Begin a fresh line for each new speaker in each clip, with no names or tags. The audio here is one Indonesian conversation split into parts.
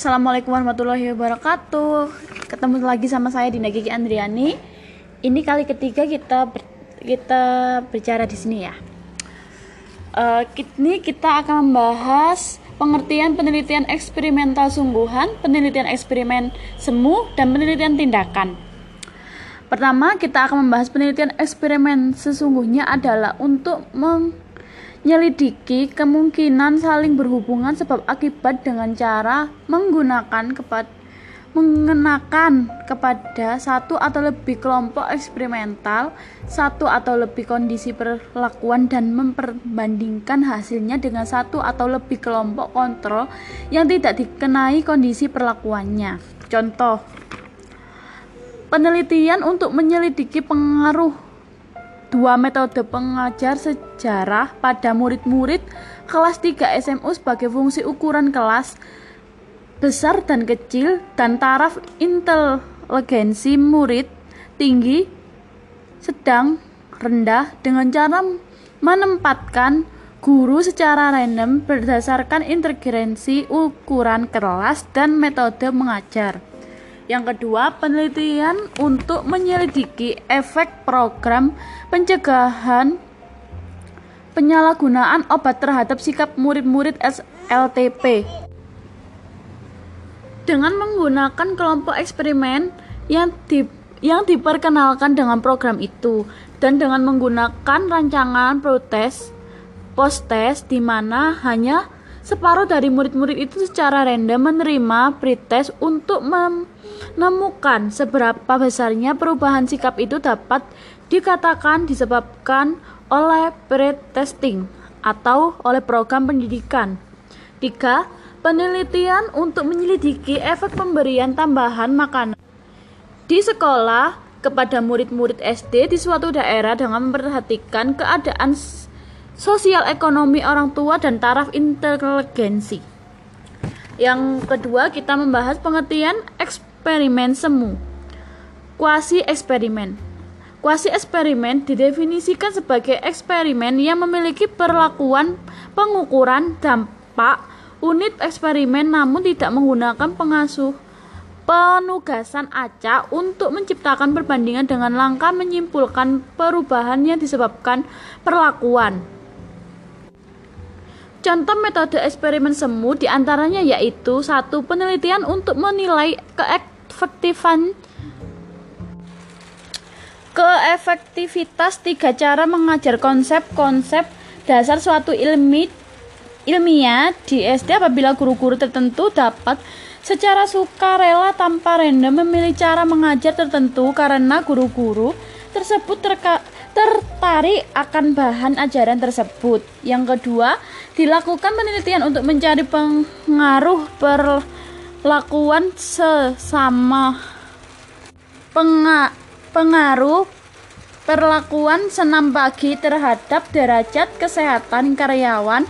Assalamualaikum warahmatullahi wabarakatuh. Ketemu lagi sama saya Dina Gigi Andriani. Ini kali ketiga kita ber, kita bicara di sini ya. Uh, kita akan membahas pengertian penelitian eksperimental sungguhan, penelitian eksperimen semu, dan penelitian tindakan. Pertama, kita akan membahas penelitian eksperimen sesungguhnya adalah untuk meng Nyelidiki kemungkinan saling berhubungan sebab akibat dengan cara menggunakan kepada mengenakan kepada satu atau lebih kelompok eksperimental, satu atau lebih kondisi perlakuan dan memperbandingkan hasilnya dengan satu atau lebih kelompok kontrol yang tidak dikenai kondisi perlakuannya. Contoh, penelitian untuk menyelidiki pengaruh dua metode pengajar sejarah pada murid-murid kelas 3 SMU sebagai fungsi ukuran kelas besar dan kecil dan taraf inteligensi murid tinggi, sedang, rendah dengan cara menempatkan guru secara random berdasarkan integrasi ukuran kelas dan metode mengajar. Yang kedua, penelitian untuk menyelidiki efek program pencegahan penyalahgunaan obat terhadap sikap murid-murid SLTP. Dengan menggunakan kelompok eksperimen yang di, yang diperkenalkan dengan program itu dan dengan menggunakan rancangan protes post-test di mana hanya Separuh dari murid-murid itu secara random menerima pretest untuk menemukan seberapa besarnya perubahan sikap itu dapat dikatakan disebabkan oleh pretesting atau oleh program pendidikan. 3. Penelitian untuk menyelidiki efek pemberian tambahan makanan di sekolah kepada murid-murid SD di suatu daerah dengan memperhatikan keadaan sosial ekonomi orang tua dan taraf inteligensi. Yang kedua, kita membahas pengertian eksperimen semu. Kuasi eksperimen. Kuasi eksperimen didefinisikan sebagai eksperimen yang memiliki perlakuan pengukuran dampak unit eksperimen namun tidak menggunakan pengasuh penugasan acak untuk menciptakan perbandingan dengan langkah menyimpulkan perubahan yang disebabkan perlakuan. Contoh metode eksperimen semu di antaranya yaitu satu penelitian untuk menilai keefektifan keefektivitas tiga cara mengajar konsep-konsep dasar suatu ilmi ilmiah di SD apabila guru-guru tertentu dapat secara sukarela tanpa random memilih cara mengajar tertentu karena guru-guru tersebut terka tertarik akan bahan ajaran tersebut. Yang kedua, dilakukan penelitian untuk mencari pengaruh perlakuan sesama penga pengaruh perlakuan senam pagi terhadap derajat kesehatan karyawan.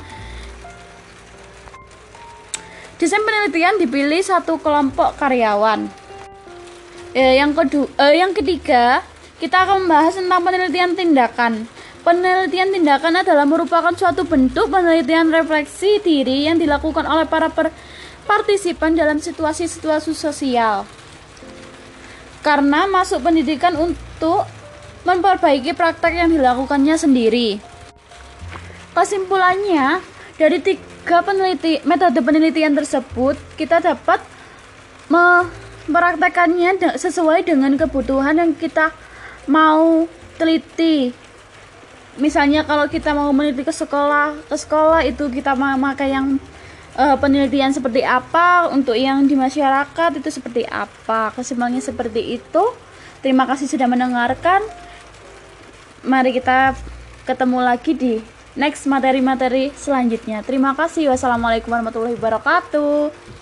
Desain penelitian dipilih satu kelompok karyawan. Eh, yang kedua, eh, yang ketiga, kita akan membahas tentang penelitian tindakan. Penelitian tindakan adalah merupakan suatu bentuk penelitian refleksi diri yang dilakukan oleh para partisipan dalam situasi-situasi sosial. Karena masuk pendidikan untuk memperbaiki praktek yang dilakukannya sendiri. Kesimpulannya, dari tiga peneliti, metode penelitian tersebut, kita dapat mempraktekannya sesuai dengan kebutuhan yang kita mau teliti. Misalnya kalau kita mau meneliti ke sekolah ke sekolah itu kita memakai yang uh, penelitian seperti apa untuk yang di masyarakat itu seperti apa kesimpulannya seperti itu. Terima kasih sudah mendengarkan. Mari kita ketemu lagi di next materi-materi selanjutnya. Terima kasih. Wassalamualaikum warahmatullahi wabarakatuh